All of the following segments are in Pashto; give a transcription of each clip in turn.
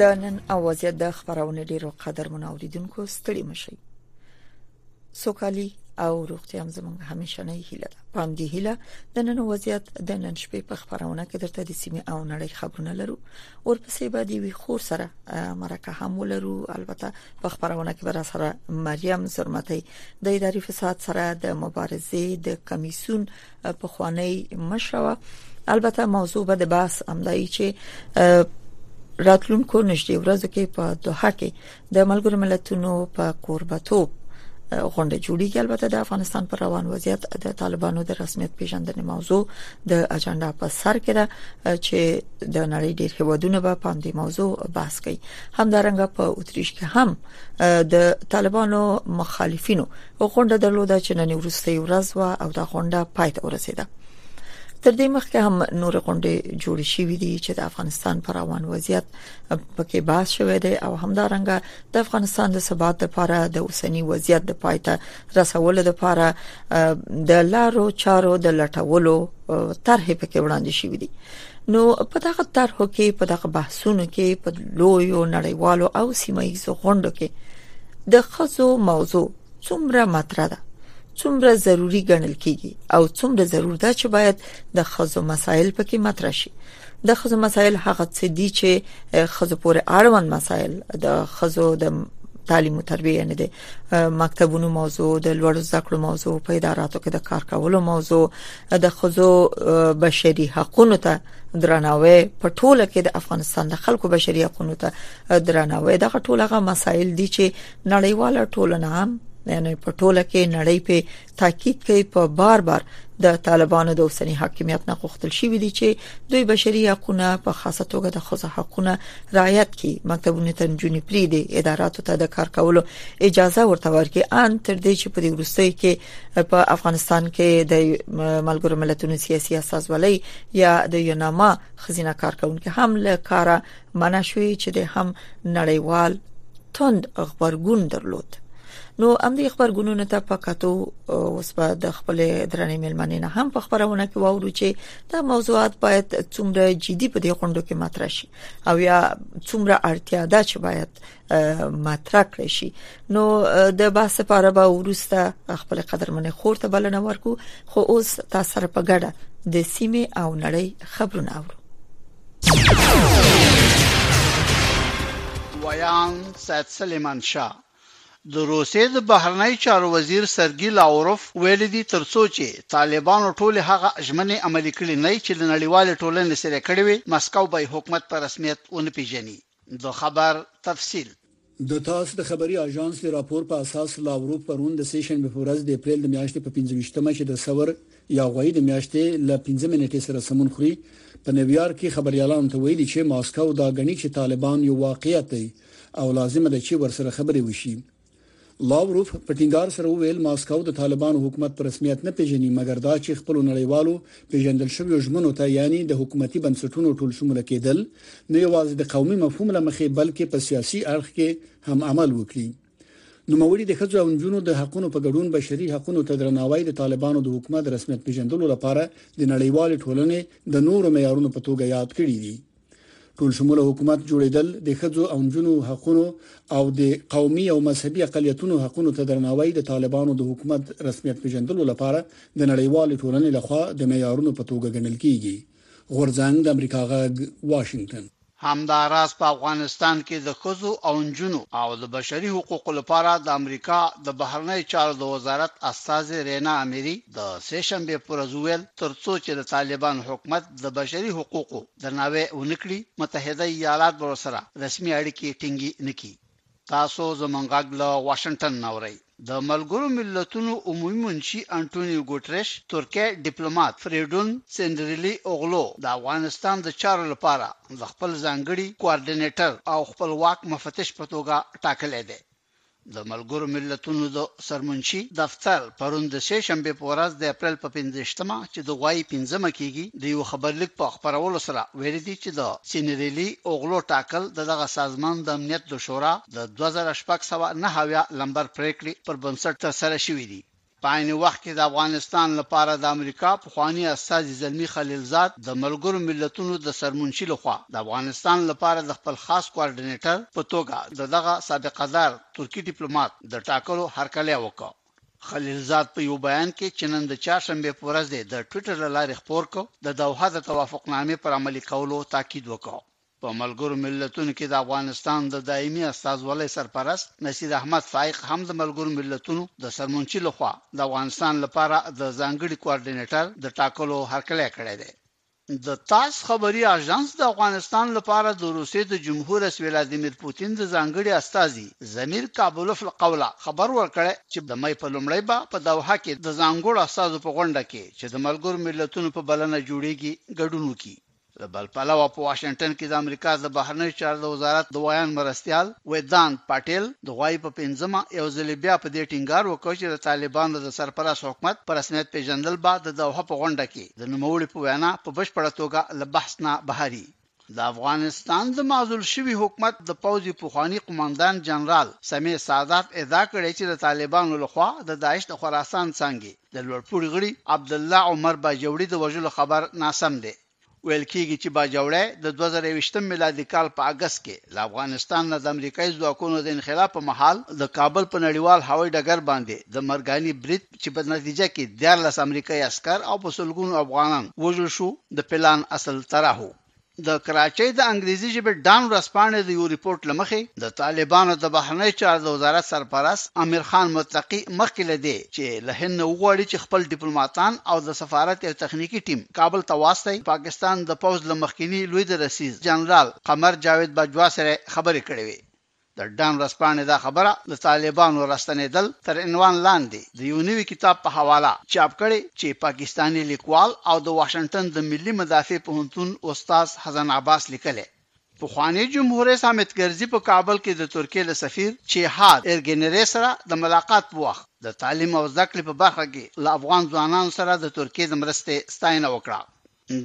د نن اوازیت د خبرونه ډیرو قدر منوریدونکو ستړي مشي سوکالي او روغتیا هم زموږ همیشنۍ هیله ده په همدې هیله د نن وضعیت د نن شپې په خبرونه کې درته د سیمه او نړۍ خبرونه لرو ورپسې به دی وی خور سره مرکه هم ولرو البته په خبرونه کې به سره مریم زرمتي د اداري فساد سره د مبارزې د کمیسون پخوانی مشره و البته موضوع به د بحث امدایي چې راتلونکو نږدې ورځو کې په دوحه کې د ملګرو ملتونو په قربتوب غونډه جوړیږي البته د افغانستان پر روان وضعیت د طالبانو د رسمیت پیژندنې موضوع د اجنډا په سر کې ده چې د نړۍ ډیر هیوادونه به په دې موضوع بحث کوي همدارنګه په اتریش کې هم د طالبانو مخالفینو غونډه درلوده چې نن وروستۍ ورځ و او دا غونډه پای ته ورسیده تر دې مخکې هم نور غونډې جوړې شوې دي چې د افغانستان پر روان وضعیت پکې بحث شوې ده او همدارنګه د افغانستان د ثبات لپاره د اوسنی وضعیت د پای ته رسولو لپاره د لارو چارو د لټولو طرح پکې وړاندې شوې دي نو په دغه طرحو کې په دغه بحثونو کې په لویو نړیوالو او سیمه ییزو غونډو کې د خزو موضوع څومره مطرح ده څومره ضروری ګڼل کیږي او څومره ضرور ده چې باید د خزو مسایل پکې مطرح شي د خزو مسایل هغه څه دي چې خزو پورې اړوند مسایل د خزو د تعلیم او تربیه نه دي مکتبونو موضوع د لوړ زده کړو موضوع په اداراتو کې د کار کولو موضوع د خزو بشري حقوقو ته درناوی په ټوله کې د افغانستان د خلکو بشري حقوقو ته درناوی دغه ټولغه مسایل دي چې نړیواله ټولنه هم یعنی په ټوله کې نړۍ په تاکید کوي په بار بار د طالبانو د اوسنی حاکمیت نه غوښتل شوې دي چې دوی بشري حقوقونه په خاصه توګه د خزه حقوقونه رعایت کړي مکتبونه ته جونې پری دي اداراتو ته د کار کولو اجازه ورته ورکړي ان تر دې چې په دې وروستۍ کې په افغانستان کې د ملګرو ملتونو سیاسي اساسولۍ یا د یوناما خزینه کارکونکو هم له کاره منع شوې چې د هم نړیوال توند خبرګون درلود نو ام دې خبرګونونو ته پکاتو اوس په د خپل درنې ملمنې نه هم په خبرونه کې واورو چې دا موضوعات باید څومره جدي په دې غونډو کې مطرح شي او یا څومره اړتیا ده چې باید مطرح کړی شي نو د بحث لپاره به ورسته خپل قدرمن خور ته بلنه ورکو خو اوس تاسو سره په ګډه د سیمه او نړۍ خبرونه اورو ویان سید سلیمان شاه د روسیې د بهرنی چارو وزیر سرګي لاوروف ویل دي ترڅو چې طالبانو ټول هغه ژمنې عملي کړې نه چې د نړیوال ټولنې سره کړې وي مسکو به حکومت په رسمیت ونه پیژني د خبر تفصیل د تاس د خبري اژانس د راپور په اساس لاوروف پرون د سې شنبې په ورځ د اپریل د میاشتې په پنځه ویشت مه چې د ثور یا غویي د میاشتې له پنځمې نېټې سره سمون خوري په نیویارک کې خبریالانو ته ویلي چې ماسکو دا ګڼي چې طالبان یو واقعیت دی او لازمه ده چې ورسره خبرې وشي. لاوروف په ټینګار سره وویل ماسکو د طالبانو حکومت پر رسمیت نه پیژني مګر دا چې خپل نړیوالو پیژندل شوی ژمنو ته یعنی د حکومتي بنسټونو ټول شمول کېدل نه یوازې د قومي مفهوم لمخې بلکې په سیاسي اړخ کې هم عمل وکړي نو موري د خځو او نجونو د حقونو په ګډون بشري حقونو ته درناوی د طالبانو د حکومت رسمیت پیژندلو لپاره د نړیوال ټولنې د نورو معیارونو په توګه یاد کړی دی ټول شموله حکومت جوړیدل د خځو او جنو حقونو او د قومي او مذهبي اقلیتونو حقونو ته درناوی د طالبانو د حکومت رسمیت پیژندلو لپاره د نړیوال ټولنې لخوا د معیارونو په توګه ګڼل کیږي غورځنګ د امریکا غږ واشنگټن همدا راز په افغانستان کې د خځو او جنو او د بشري حقوقو لپاره د امریکا د بهرنۍ چارو د وزارت استازې رینا امیري د سه شنبې پر ورځ وویل ترڅو چې د طالبانو حکومت د بشري حقوقو درناوی ونه کړي، متحده ایالات به ورسره رسمي اړیکې ټینګې نه کړي. تاسو زموږ غږ له واشنګټن نه اورئ. د ملګرو ملتونو عمومي منشي انټونیو ګوټرېش ترکی ډیپلومات فریډون سینډریلي اوغلو د افغانستان د چارو لپاره د خپل ځانګړي کوارډینېټر او خپلواک مفتش په توګه ټاکلی دی. د ملګرو ملتونو د سرمنشي دفتر پرون د سې شنبې په ورځ د اپریل په پنځه مه چې د غوایي پنځمه کیږي د یو خبرلیک په خبرولو سره ویلي دي چې د سینریلي اوغلو ټاکل د دغه سازمان د امنیت د شورا د دوه زره شپږ سوه نهه اویا لمبر پریکړې پر بنسټ ترسره شوي دي. په عین وخت کې د افغانستان لپاره د امریکا پخواني استازي زلمي خلیلزاد د ملګرو ملتونو د سرمنشي له خوا د افغانستان لپاره د خپل خاص کوارډینیټر په توګه د دغه سابقه دار ترکي ډیپلومات د ټاکلو هرکلی وکړ. خلیلزاد په یو بیان کې چې نن د چهارشنبې په ورځ یې د ټویټر له لارې خپور کړ، د دوحه د توافقنامې پر عملي کولو تاکید وکړ. په ملګرو ملتونو کې د افغانستان د دایمي استازولۍ سرپرست نصیر احمد فایق هم د ملګرو ملتونو د سرمنشي له خوا د افغانستان لپاره د ځانګړي کوارډینیټر د ټاکلو هرکلی کړی دی. د تاس خبري اژانس د افغانستان لپاره د روسیې د جمهور رئیس ولادیمیر پوتین د ځانګړي استازي ضمیر کابلوف له قوله خبر ورکړی چې د مې په لومړۍ به په دوحه کې د ځانګړو استازو په غونډه کې چې د ملګرو ملتونو په بلنه جوړیږي ګډون وکړي. له بل پلوه په واشنګټن کې د امریکا د بهرنیو چارو د وزارت د ویاند مرستیال ویدانت پاټیل د غوایي په پنځمه یو ځلې بیا په دې ټینګار وکړ چې د طالبانو د سرپرست حکومت په رسمیت پېژندل به د دوحه په غونډه کې د نوموړي په وینا په بشپړه توګه له بحث نه بهري. د افغانستان د معزول شوي حکومت د پوځ پخواني قوماندان جنرال سمیع سادات ادعا کړې چې د طالبانو له خوا د داعش د خراسان څانګې د لوړپوړي غړي عبدالله عمر باجوړي د وژلو خبر ناسم دی. ویل کېږي چې باجوړی د دوه زره یوویشتم میلادي کال په اګست کې له افغانستان نه د امریکايي ځواکونو د انخلا په مهال د کابل په نړیوال هوایي ډګر باندې د مرګاني برید چې په نتیجه کې دیارلس امریکايي عسکر او په سلګونو افغانان وژل شو د پلان اصل طراح و. د کراچۍ د انګریزي ژبې ډان ورځپاڼې د یو رپورټ له مخې د طالبانو د بهرنیو چارو د وزارت سرپرست امیر خان متقي مخکې له دې چې له هند نه وغواړي چې خپل ډیپلوماتان او د سفارت یو تخنیکي ټیم کابل ته واستوي، پاکستان د پوځ له مخکیني لوی درسیز جنرال قمر جاوید باجوا سره خبرې کړې وې. د ډن ورځپاڼې دا خبره د طالبانو راستنېدل تر عنوان لاندې د یو نوي کتاب په حواله چاپ کړې چې پاکستاني لیکوال او د واشنګټن د ملي مدافع پوهنتون استاد حسن عباس لیکلی. پخواني جمهوررئیس حامد کرزي په کابل کې د ترکیې له سفیر چیهاد ایرګینرې سره د ملاقات په وخت د تعلیم او زده کړې په برخه کې له افغان ځوانانو سره د ترکیې د مرستې ستاینه وکړه.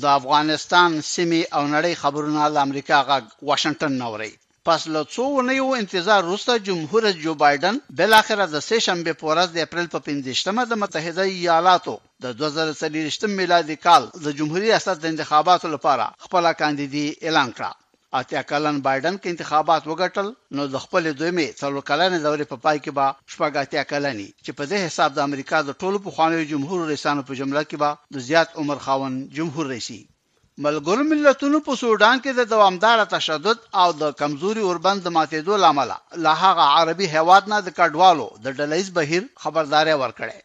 د افغانستان، سیمې او نړۍ خبرونه له امریکا غږ واشنګټن نه اورئ. پس له څو اونیو انتظار وروسته جمهور رئیس جو بایډن بالاخره د سې شنبې په ورځ د اپریل په پنځه ویشت مه د متحده ایالاتو د دوه زره څلوېښت میلادي کال د جمهوري ریاست د انتخاباتو لپاره خپله کاندیدي اعلان کړه. اتیا کلن بایډن که انتخابات وګټل نو د خپلې دویمې څلور کلنې دورې په پای کې به شپږ اتیا کلن وي چې په دې حساب د امریکا د ټولو پخوانیو جمهور ریسانو په جمله کې به د زیات عمر خاوند جمهور ریس وي. ملګرو ملتونو په سوډان کې د دوامداره تشدد او د کمزوري اوربند د ماتېدو له امله له هغه عربي هېواد نه د کډوالو د ډله ییز بهیر خبرداری ورکړی.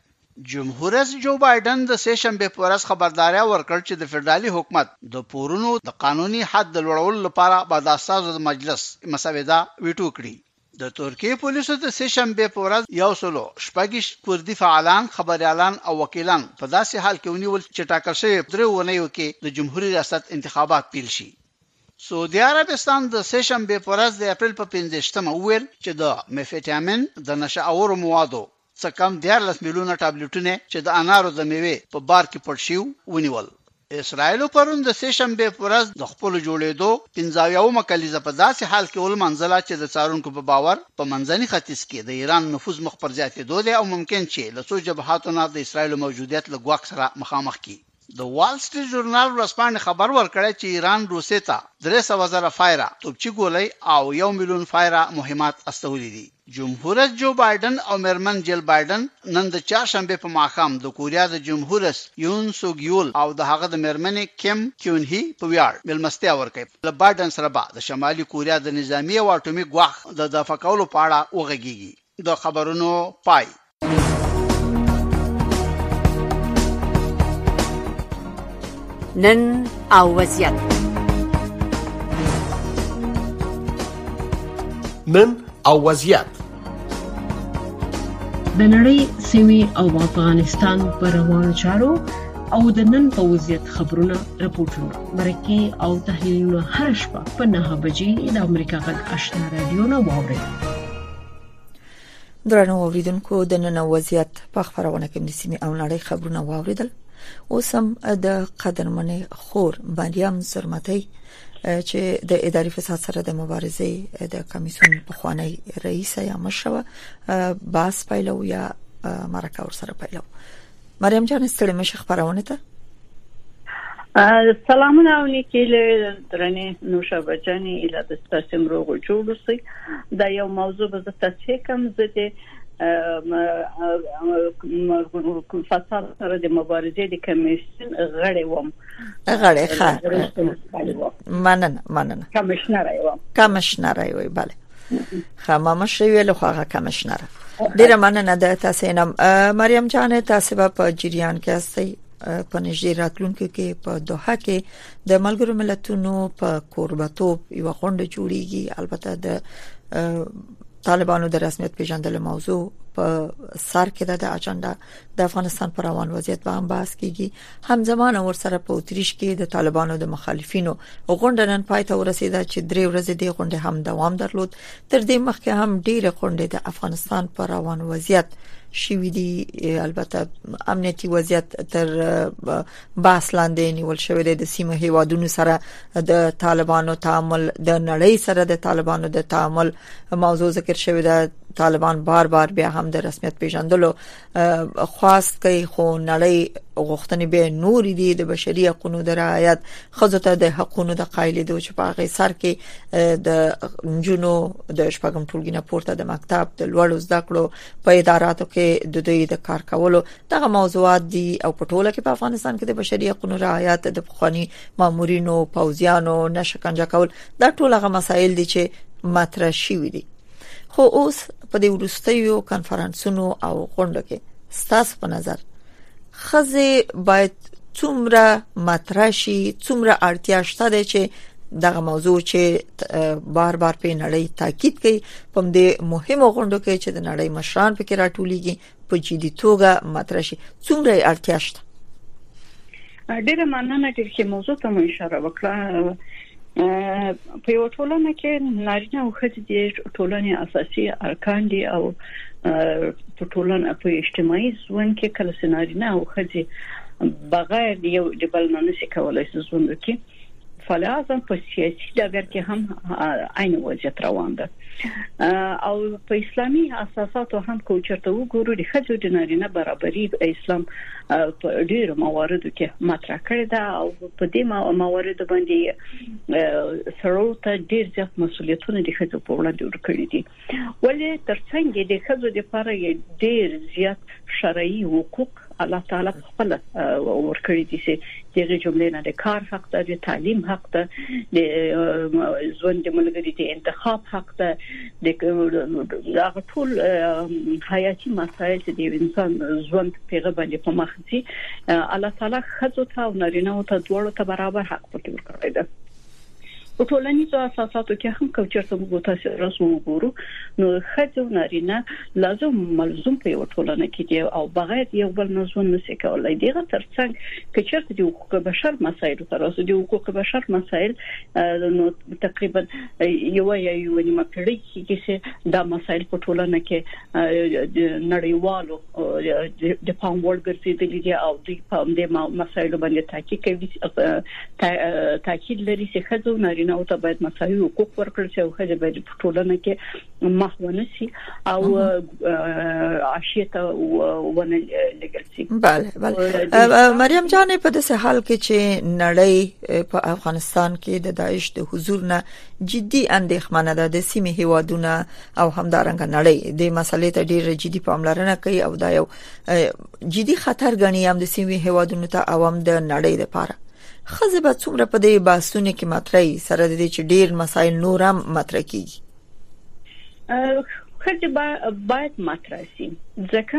جمهوررئیس جو بایډن د سې شنبې په ورځ خبرداری ورکړ چې د فدرالي حکومت د پورونو د قانوني حد د لوړولو لپاره به د استازو د مجلس مسوده ویټو کړي. د ترکیې پولیسو د سې شنبې په ورځ یو سل او شپږ ویشت کردي فعالان، خبریالان او وکیلان په داسې حال کې ونیول چې ټاکل شوې په درې اوونیو کې د جمهوري ریاست انتخابات پیل شي. سعودي عربستان د سې شنبې په ورځ د اپریل په پنځه ویشت مه وویل چې د میفیټامین د نشه اورو موادو څه کم دیارلس میلیونه ټابلیټونه چې د انارو د میوې په بار کې پټ شي ونیول اسرائیل پرون د سه شنبه پر ورځ د خپل جوړېدو 15مه کلیزه په داسې حال کې ولمنځله چې د څارونکو په باور په منځني ختیځ کې د ایران نفوذ مخ پر زیاتېدو دی او ممکن چې له څو جبهاتو نه د اسرائیل موجودیت له ګواښ سره مخامخ کړي د وال سټریټ ژورنال ورځپاڼې خبر ورکړی چې ایران روسیې ته درې سوه زره فایره توپچي ګولۍ او یو میلیون فایره مهمات استولي دي. جمهوررئیس جو بایډن او مېرمن جېل بایډن نن د چهارشنبې په ماښام د کوریا د جمهوررئیس یون سوګ یول او د هغه د مېرمنې کېم کیون هي په ویاړ مېلمستیا ورکوي. له بایډن سره به د شمالي کوریا د نظامي او اټومي ګواښ د دفع کولو په اړه وغږېږي. د خبرونو پای نن او وضعیت نن او وضعیت د نړۍ سیمې او افغانستان پر روانو چارو او د نن په وضعیت خبرونه رپورټونه مرکه او تحلیلونه هر شپه په 9 بجې د امریکا غږ آشنا رادیو نه واورئ درنو اوریدونکو د نن وضعیت په خبرونه کې د سیمې او نړۍ خبرونه واوریدل اوس هم د قدرمنې خور مریم سرمتي چې د اداري فساد سره د مبارزې د کمیسون په خوانی رئیس یا مشوه باس پیلو یا مرکه ور سره پیلو مریم جان ستړي مشه خبرونه ته سلامونه او نیکی له درنې نوشابه جانې اله د ستاسو مروغو جوړ اوسئ دا یو موضوع به زه تصحیح کوم زه د فساد سره د مبارزې د کمیسیون غړې وم غړې ښه مننه مننه کمشنر یو کمشنر یو bale خامه مشر ویل خو هغه کمشنر ډیره مننه د تاسو نه مریم جان تاسو په جریان کې استئ په نږدې راتلونکو کې په دوحه کې د ملګرو ملتونو په کوربتوب یو غونډه جوړیږي البته د طالبانو د رسمیت پیژندلو موضوع په سر کې د اجنډا د افغانستان پر روان وضعیت به هم بحث کیږي همزمان اور سره په اتریش کې د طالبانو د مخالفینو غونډه نن پای ته ورسیده چې درې ورځې د غونډې هم دوام درلود تر دې مخکې هم ډېرې غونډې د افغانستان پر روان وضعیت شوې دي البته امنیتي وضعیت تر بحث لاندې نیول شوې ده د سیمه هیوادونو سره د طالبانو تعامل د نړۍ سره د طالبانو د تعامل موضوع ذکر شوې ده طالبان بار بار بیا هم د رسمیت پیژندلو خواست کوي خو نړۍ غوښتنې به نور دي د بشري حقوقو د رعایت خزو ته د حقوقو د قایلیدو چې په هغه سر کې د جنو د شپږم ټولګي نه پورته د مکتب د لوړو زده کړو په اداراتو کې د دوی د کار کولو دغه موضوعات دي او په ټوله کې په افغانستان کې د بشري حقوقو رعایت د پخوانی مامورینو پوځیانو نشکنجه کول دا ټول هغه مسایل دي چې مطرح شوي دي خو اوس په دې ورستیو کانفرنسونو او غونډو کې ستاسو په نظر خزه باید څومره مطرح شي څومره اړتیا شته دی چې دغه موضوع چې بار بار په نړۍ تاکید کوي په دې مهمو غونډو کې چې د نړۍ مشران پکې راټولېږي په جدي توګه مطرح شي څومره اړتیا شته ډیره مننه ډیر ښه موضوع ته مو اشاره وکړه په یو ټولنه کې نارینه او ښځې د ټولنې اساسي ارکان دي او په ټولنه په اجتماعي ژوند کې کله چې نارینه او ښځې بغیر یو د بل نه نشي کولای ژوند وکړي فعالاعظم په سیاسي ډګر کې هم عین وضعیت روان دی او په اسلامي اساساتو هم کو چرته وګورو د خځو د نارینه برابرۍ اسلام په ډیرو مواردو کې مطرح کړی دا او په دې مواردو باندې سړو ته ډیر زیات مسولیتونه د خځو په وړاندې ورکړي دي ولې تر څنګ یې د ښځو لپاره یې ډیر زیات شرعي حقوق الله تعالی په خپل ورکړي دي چې دغه جملې نه د کار حق ده د تعلیم حق ده د ژوند د ملګری د انتخاب حق ده د هغه ټول حیاتي مسایل چې د انسان ژوند پیغه باندې په مخ دي الله تعالی خځو ته او نارینه ته دواړو ته برابر حق ورکړي ده په ټولنیزو اساساتو کې هم که چېرته موږ تاسو راس وګورو نو ښځې او نارینه لازم ملزوم په یو ټولنه کې دي او بغیر یو بل نه ژوند نشي کولای دغه ترڅنګ که چېرته د حقوق بشر مسایل ته راسو د حقوق بشر مسایل نو تقریبا یو یا یو نیمه پیړۍ کې چې دا مسایل په ټولنه کې نړیوالو د پام وړ ګرځیدلی دی او دوی په دې مسایلو باندې تاکید کوي تاکید لري چې خځو نارینه او ته باید مساوي حقوق ورکړل شي او خځې باید په ټولنه کې محو نه شي او عاشیت ونه لګل شي بله بله مریم جان په داسې حال کې چې نړۍ په افغانستان کې د داعش د حضور نه جدي اندېښمنه ده د سیمې هیوادونه او همدارنګ نړۍ د مسلې ته ډیر جدي پاملرنه کوي او دا یو جدي خطر غني هم د سیمې هیوادونو ته او هم د نړۍ لپاره خزه به څومره په دې باسونه کې مطرحي سره د دې چې ډیر مسایل نور هم مطرح کیږي خزه باید مطرح شي ځکه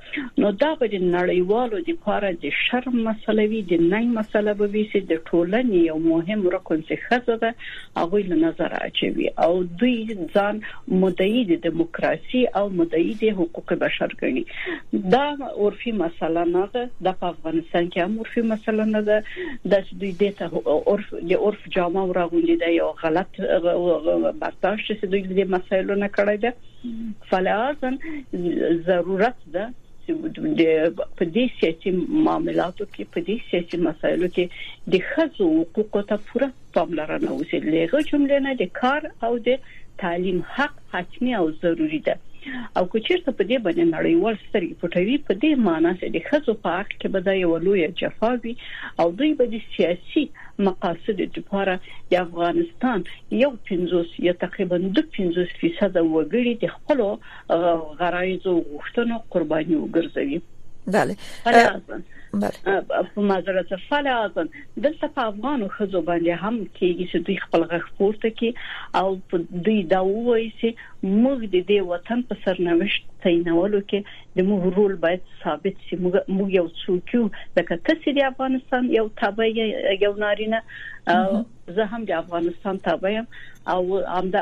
نو دا به د نړیوالو لپاره د شرم مسئله وي، د ننګ مسئله به وي چې د ټولنې یو مهم رکن چې ښځه ده هغوی له نظره اچوي او دوی ځان مدعي د دموکراسي او مدعي د حقوق بشر ګڼي. دا عرفي مسئله نه ده، دا په افغانستان کې هم عرفي مسئله نه ده، دا چې دوی دې ته عرف د عرف جامه ور اغوندي دا یو غلط برداشت دی چې دوی له دې مسایلو نه کړی دی. فلازا ضرورت ده چې په دې سیاسي معاملاتو کې په دې سیاسي مسایلو کې د خزو حقوقو ته پوره پاملرنه وشي لغه جمله نه د کار او د تعلیم حق حتمی او ضروری ده او که چیرته په دې باندې نړیوال سترګې پټوي په دې معنی چې د خزو په حق کې به دا یو لوی جفا وي او دوی به د سیاسي مقاصدو لپاره د افغانستان یو پنځوس یا تقریبا دوه پنځوس فیصده وګړي د خپلو غرایزو او غوښتنو قرباني وګرځوي. بله ازن په معذرت فله ازن دلته په افغانو ښځو باندې هم کېږي چې دوی خپل غږ پورته کړي او دوی دا ووایي چې موږ د دې وطن په سرنوشت تعینولو کې زموږ رول باید ثابت شي موږ یو څوک یو لکه تاسو د افغانستان یو تابع یو نارینه زه هم د افغانستان تابع یم او هم د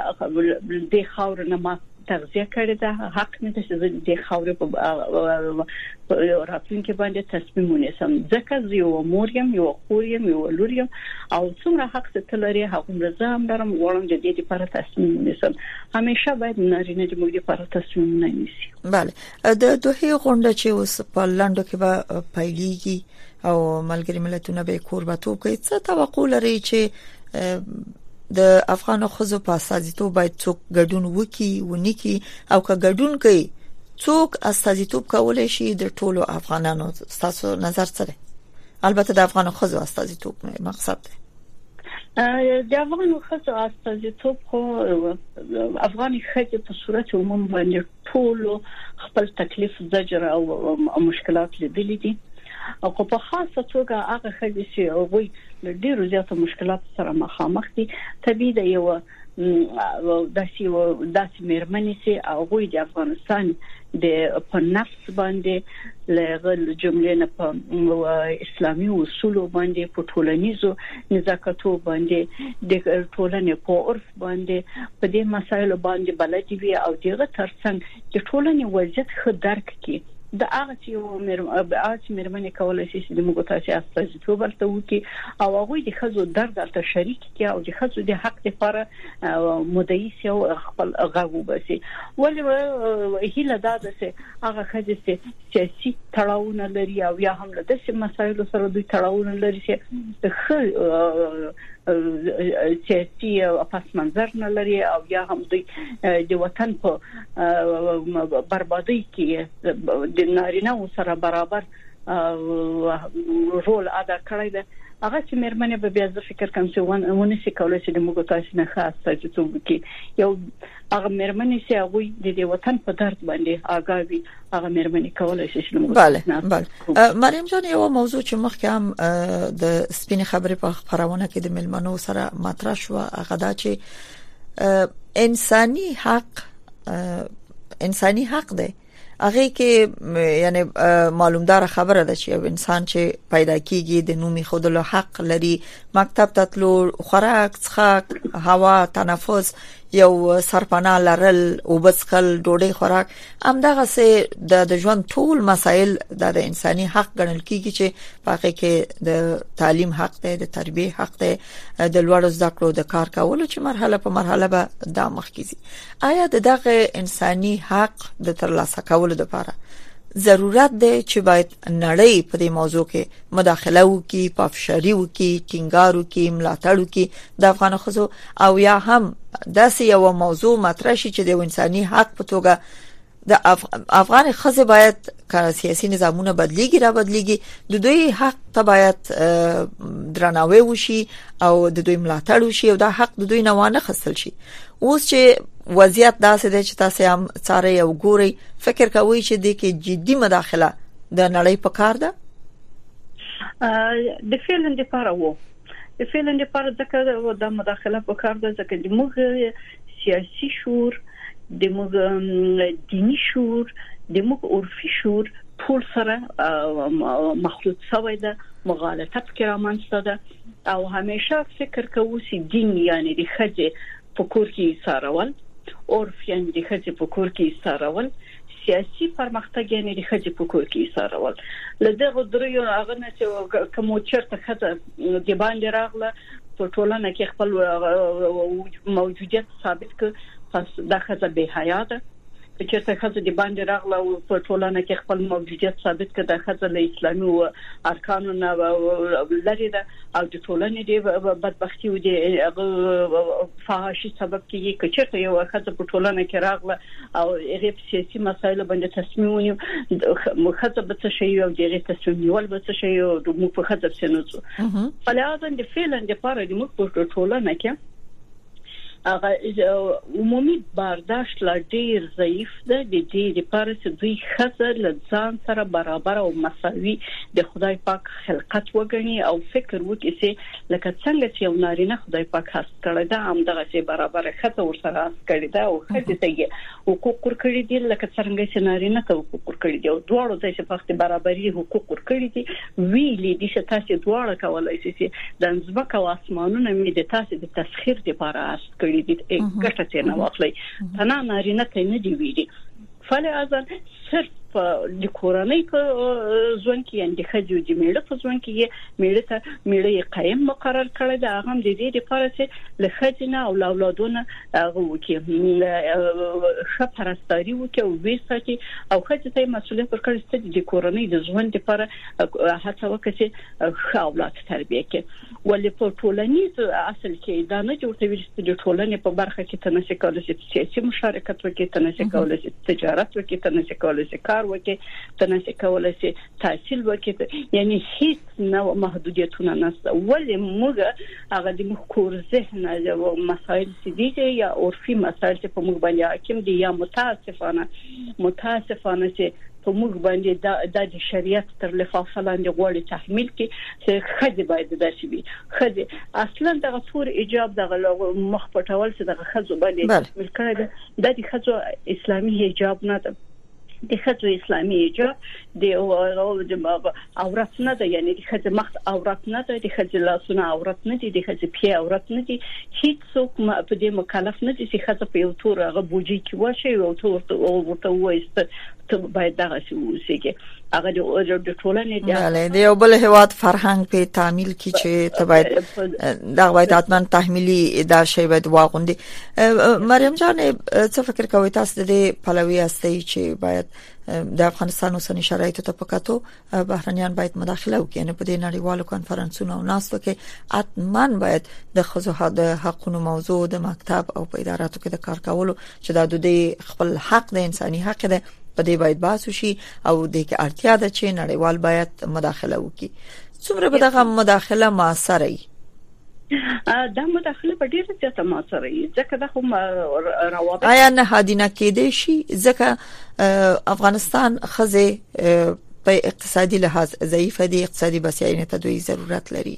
دې خاور نه ما تغذیه کړې ده حق مې ده چې زه د خاور په راتلونکي باندې تصمیم ونیسم ځکه زه یو مور یم یو خور یم یو لور یم او څومره حق ته لري هغه زه هم لرم غواړم د دې لپاره تصمیم ونیسم همیشه باید نارینه د موږ لپاره تصمیم نه نیسي بله د دوه غونډه چې اوس په لندو کې به پیلېږي او ملګری ملتونه به کوربتوب کوي څه توقع لري چې د افغان خزو په اساسیتوب باید څوک ګډون وکي ونکي او که ګډون کوي څوک اساسیتوب کولای شي د ټولو افغانانو تاسو نظر څه دی البته د افغان خزو اساسیتوب مقصد دی د افغانو ښځو استازیتوب خو افغاني ښځې په صورت عموم باندې ټول خپل تکلیف زجر او مشکلات لیدلي دي او په خاصه توګه هغه ښځې چې هغوی له ډیرو زیاتو مشکلاتو سره مخامخ دي طبیعي ده یو او داسې او داسې مېرمنې چې هغه د افغانستان د په نفس باندې لغل جملې نه په اسلامي اصول باندې په ټولنیزو نزاکتو باندې د ټولنې په عرف باندې په دې مسایلو باندې بلد وي او دغه ترڅنګ د ټولنې وضعیت خو درک کړي د هغه چې یو مېرمنې مېرمنې کولای شي چې د موږ تاسو استازیتوب ورته وکړي او هغه د خزو درد ته شریک راتلونکي او د خصو د حق لپاره مدعي سي او خپل غږ وبسي ولې هله دا ده چې هغه خځې چې سیاسي تړاوونه لري او یا هم له داسې مسایلو سره دوی تړاوونه لري چې خو سیاسي پس منظر نه لري او یا هم دوی د وطن په بربادۍ کې د نارینه سره برابر رول ادا کړی دی هغه چې مېرمنې به بیا زه فکر کوم چې ونه شي کولای چې د موږ تاسو نه خاص تاسو ته وکي یو هغه مېرمنې چې هغه د دې وطن په درد باندې آګاوي هغه مېرمنې کولای شي چې موږ بله بله مریم جان یو موضوع چې مخکې هم د سپین خبرې په خبرونه کې د ملمنو سره مطرح شو هغه دا چې انساني حق انساني حق دی هغه کې یعنی معلومدار خبره ده چې یو انسان چې پیدا کیږي د نومي خودلو حق لري مکتب ته تلو خوراک څښاک هوا تنفس یو سرپنا لرل او بسخل ډوډۍ خوراک همدغه سه د ژوند ټول مسایل د انساني حق ګڼل کیږي چې پاکه کې د تعلیم حق دی د تربیه حق دی د لوړو زده کړو د کار کولو چې مرحله په مرحله به دا مخ کیږي آیا د دغه انساني حق د ترلاسه کولو لپاره ضرورت دی چې باید نړۍ په دې موضوع کې مداخله وکړي پافشاري وکړي ټینګار وکړي ملاتړ وکړي د افغان خزو او یا هم داسې یو موضوع مطرح شي چې د انساني حق په توګه د افغان خزه باید که سیاسي نظامونه بدليږي را بدليږي د دوی حق ته باید درناوی وشي او د دوی ملاتړ وشي او دا حق د دوی نه وانه خسل شي اوس چې وضعیت داسې دی چې تاسو هم ساره او ګوري فکر کوي چې د کې جدي مداخله د نړۍ په کار ده د فعلن لپاره وو د فعلن لپاره ځکه د مداخله په کار ده ځکه چې موږ سیاسي شعور زموږ دیني شعور زموږ عرفي شعور ټول سره مخلوط شوی دی مغالطه پکې رامنځته ده او همیشه فکر کوو چې دین یعنی د ښځې په کور کې ایسارول عرف یعنی د ښځې په کور کې ایسارول سیاسي پرمختګ یعنی د ښځې په کور کې ایسارول لدغه دریو هغه نه چې کوم چرته ښځه د باندې راغله په ټولنه کې خپل موجودیت ثابت ک پس دا خزه به حیا ده که چېرته خزه د باندې راغله او په ټولنه کې خپل موجودیت ثابت ک دا خزه له اسلامي او ارکانو نه لري ده او د ټولنې د بدبختی او د فحاشي سبب کیږي که چېرته یو خزه په ټولنه کې راغله او هغه په سیاسي مسایلو باندې تصمیم ونیو مخته به څه شي او دغه تصمیم نیول به څه شي او موږ په خطر سينوڅو فلازن د فعلن د پاره د موږ په ټولنه کې هغه عمومي برداشت لا ډیر ضعیف دی د دې لپاره چې دوی خزر له ځان سره برابر او مساوي د خدای پاک خلقت وګڼي او فکر وکړي چې لکه څنګه چې یو نارینه خدای پاک هست کړی ده همدغسې برابره ښځه ورسره هست کړی ده او ښځې ته یې حقوق ورکړي دي لکه څرنګه چې نارینه ته حقوق ورکړي دي او دواړو ته چې پخت برابري حقوق ورکړي دي ویلي دي چې تاسو دواړه کولای شئ چې د ځمکه او اسمانونه مې د تاسو د تسخير لپاره هست کړی دي ګټه ترې نه واخلي تنه نارینه ته نه دی ویلي فعل اعظم صرف د کورنۍ په ځوان کې یعنی د خځې او د میړه په ځوان کې یې میړه ته میړه یې قائم مقرر کړی دا هغه هم د دې لپاره چې له خځې نه او له اولادونه هغه وکي ښه پرستاري وکي او وې ساتي او خځې ته مسولیت ورکړي چې د کورنۍ د ځوان لپاره هڅه وکړي چې ښه اولاد تربیه کړي ولې په ټولنیز اصل کې دا نه جوړ شوي چې د ټولنې په برخه کې ته نشې کولای چې سیاسي مشارکت وکړي، ته نشې کولای چې تجارت وکړي، ته نشې کولای چې کار وکړي، ته نشې کولای چې تحصیل وکړي، یعنی هیڅ نوع محدودیتونه نشته، ولې موږ هغه د موږ کور ذهن مسایل چې دي چې یا عرفي مسایل چې په موږ باندې حاکم دي یا متاسفانه متاسفانه چې په موږ باندې دا د شریعت تر لفافه لاندې غوړي تحمیل کړي چې ښځې باید داسې وي ښځې اصلا دغه تور ایجاب دغه مخ پټول چې دغه ښځو باندې تحمیل کړي ده د دې ښځو اسلامي حجاب نه ده د خځو اسلامي ایجاب د عورت نه ده یعنی د خځې مخ عورت نه ده د خځې لاسونه عورت نه دي د خځې پښې عورت نه دي هیڅ څوک په دې مکلف نه دي چې ښځه په یو تور هغه بوجي کې واچوي او ته ورته ورته وایي چې ته باید دغه څه ووسېږي هغه د ټولنې د بله د یو بل هواد فرهنګ په تعمیل کې چې ته باید دا باید حتمان تحمیلی دا شی باید واغوندي مریم جان څه فکر کوي تاسو د پلوي هستي چې باید د افغانستان اوسنی شرایط ته پکاتو بهرنیان باید مداخله وکړي نه په دې نړیوالو کانفرنسونو او ناستو کې اتمن باید د خزو د حقونو موضوع د مکتب او په اداراتو کې د کار کولو چې د دوی خپل حق د انساني حق دی په دې باید باسو شي او د کې اړتیا ده چې نړیوال باید مداخله وکړي څومره به دغه مداخله موثره وي دا مداخله په ډیره زیاته ما سره یې ځکه دا هم روابط آیا نه هادینه کېدې شي ځکه افغانستان خزه په اقتصادي لحاظ ضعیف دي اقتصادي بسیاینه ته دوی ضرورت لري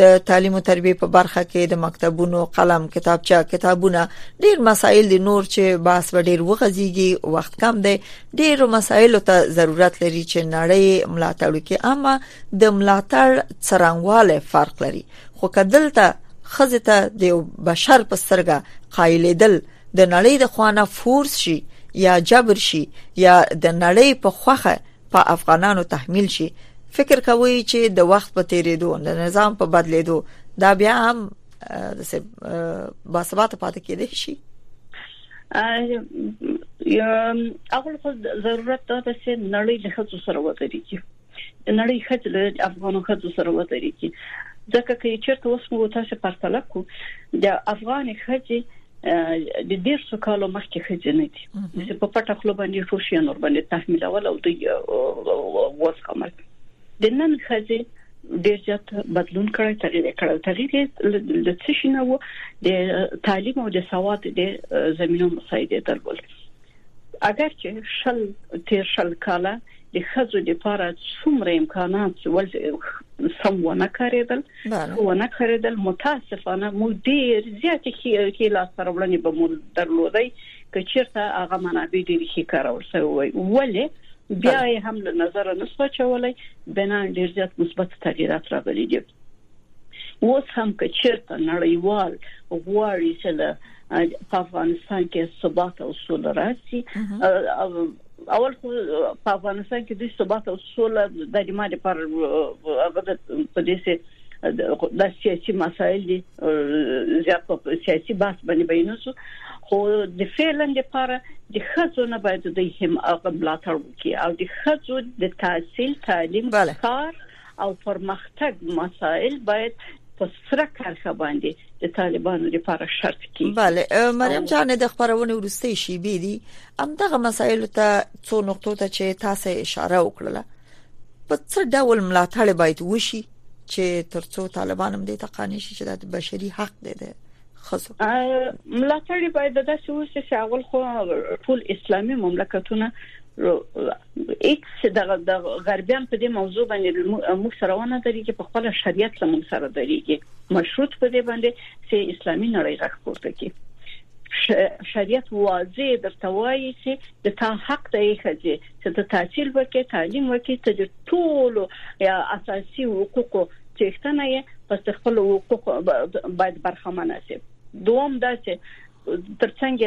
د تعلیم او تربیه په برخه کې د مکتبونو قلم کتابچه کتابونه ډیر مسایل دي نور چې باس وړ ډیر وغځيږي وخت کم دی ډیرو مسایلو ته ضرورت لري چې نړۍ ملاتړ وکړي اما د ملاتړ څرنګواله فرق لري خو کدلته خزه ته د بشر په سترګه قایلیدل د نړۍ د خوانه فورس شي یا جبر شي یا د نړۍ په خوخه په افغانانو تحمیل شي فکر کوي چې د وخت په تیریدو د نظام په بدلیدو دا بیا هم د سه باسبات پاتې کېدې شي اول خو ضرورت دا ده چې نړۍ له خصو سره وتري کی نړۍ خځه له افغانو خځو سره وتري کی ځکه چې چیرته اوس موږ تاسو پرتله کو د افغان خځه د ډیر څو کالو مخکې خځنه دي چې په پټه خپل باندې فوشي نور باندې تحمیلول او د وس کومل د نن ښځې ډیر زیات بدلون کړی تغییر یې کړی تغییر یې د څه شي نه وو د تعلیم او د سواد د زمينو مساعده درول اگر چې شل تیر شل کاله د خزو د پاره څومره امکانات ول سم ونه کاریدل ونه کاریدل متاسفانه مو ډیر زیات خې لا سرولنې به مو درلودي که چیرته هغه منابع ډیرې ښې کارول شوی وای ولې بیا یې هم له نظر نه سو چولای بنا ډیر زیات مثبت تغیرات راغلي دي اوس هم که چیرته نړیوال غواړي چې له په افغانستان کې ثبات او سوله راشي اول خو په افغانستان کې د ثبات او سوله د دماغ پر په دې سه د سیاسي مسایل دي زیات په سیاسي بحث باندې بینوسو خو د فعلا لپاره د خځو نه باید د هم ملاتړ وکړي او د خځو د تحصیل تعلیم بله. کار او پرمختګ مسائل باید په سره کرخه باندې د طالبانو لپاره شرط کی بله مریم جان د خبرونه ورسته شي بي دي ام دغه مسایل ته څو نقطو ته چې تاسو اشاره وکړه په څه ډول ملاتړ باید وشي چې ترڅو طالبان هم دې ته قانع شي چې د بشري حق دی د خزو ملاتړي باید د داسې وسه چې اول خو ټول اسلامي مملکتونه هیڅ دغه د غربیان په دې موضوع باندې موږ سره ونه دري چې په خپل شریعت سره موږ سره دريږي مشروط په دې باندې چې اسلامي نړۍ غږ پورته کړي شریعت واضح درته وایي چې د تا حق دی خځه چې ته تحصیل وکې تعلیم وکې ته ټولو اساسي حقوقو څښتنه یې پس خپل حقوق باید برخمن شي دوم دا چې ترڅنګ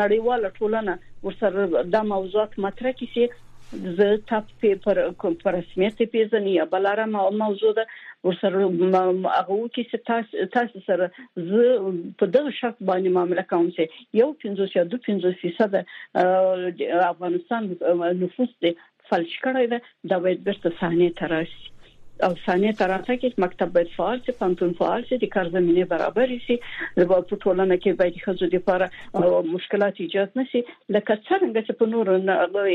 نړیواله ټولنه ورسره د موضوعات مطرح کیسي زه تاسو په پر پر رسمیت پیژنې یا بلاره موضوع ده ورسره هغه وکي چې تاسو تاسو سره زه په دغه شرط باندې معاملې کوم چې یو 15 یا 25 فیصد افغانستان نفوس دی فلج کړی ده دا باید بیرته صحنې ته راشي او صحنې ته راتګ کې مکتب باید فعال شي پانتون فعال شي د کار زمينه برابر شي د په ټولنه کې باید خزو د لپاره مشکلات ایجاد نشي لکه څنګه چې په نور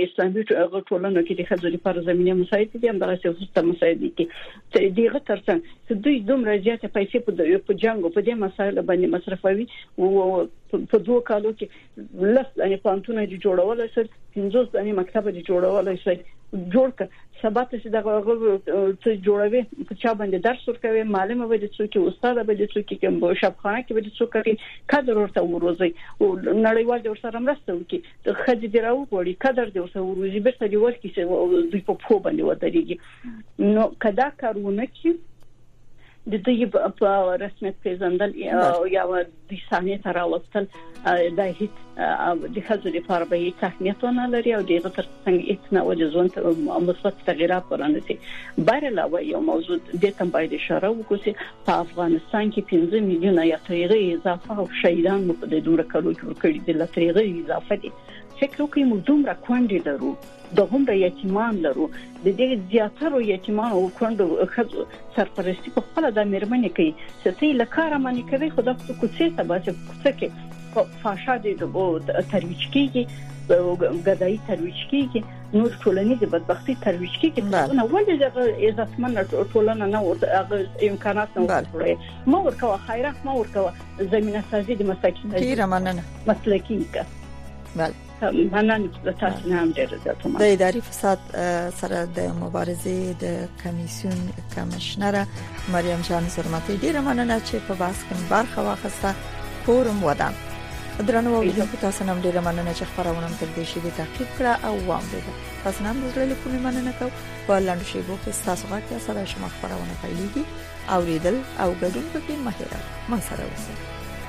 اسلامي ټولنو کې د خزو لپاره زمينه مساعد دي هم دغه څه ته مساعد دي چې دغه ترڅنګ چې دوی دومره زیاته پیسې په جنگ او په دې مسایلو باندې مصرفوي او په دوه کالو کې لس دانې پانتونه دي جوړولای شي 50 دانې مکتب دي جوړولای شي جوړ ک سبا ته چې دغه څه جوړوي په چا باندې درس ورکوي معلم به دي څوک استاد به دي څوک کوم شپخانه کې به دي څوک کوي قدر ورته وروزي او نړیوال دي ورسره مرسته وکړي د خځې دی راو غوړي قدر دي ورته وروزي بیرته دي ورکړي چې دوی په پوه باندې ودرېږي نو کدا کارونه کې د دوی په رسمیت پیژندل او یا د صحنه ته راوستل د هیڅ د خزو لپاره به هیڅ اهمیت نه لري او دغه تر څنګ هیڅ نه وجه ځون ته مثبت تغیرات ورانه سي بهر علاوه یو موضوع د تم باید اشاره وکړي په افغانستان کې 15 میلیونه یا تریغه اضافه او شهیدان مو په دې دوره کلو کې ورکړي د لتریغه اضافه دي فکر وکړئ موږ دومره کونډې لرو دهومره یتیمان لرو ددې زیاترو یتیمانو اوکونډو ښځو سرپرستی په خپله دا میرمنې کوي څه ته یې له کاره منې کوې خو دا ته کوڅې ته باسې په کوڅه کې په فاشا دې ترویج کیږي ګدایي ترویج کیږي نور ټولنیزې بدبختی ترویج کیږي نو ولې دغه عزتمن ټولنه نه ورته هغه امکانات نه ورکړي مو ورکوه خیرات مو ورکوه زمينه سازي د مساکین ډیر مننه مسلکی کا بله مننه د تاسو نه هم ډیره زیاته مننه د اداري فساد سره د مبارزې د کمیسیون کمشنره مریم جان سرمتی ډیره مننه چې په بحث کې برخه واخیسته فورم ودان درنو اوریدونکو تاسو نن ډیره مننه چې خبرونه تر دې شی به تعقیب کړه او وام به تاسو نن د زړه کومې مننه کوم په لاندې شی بو کې تاسو غواړئ چې سره شما خبرونه پیلېږي او ریدل او ګډون پکې مهره ما سره وسه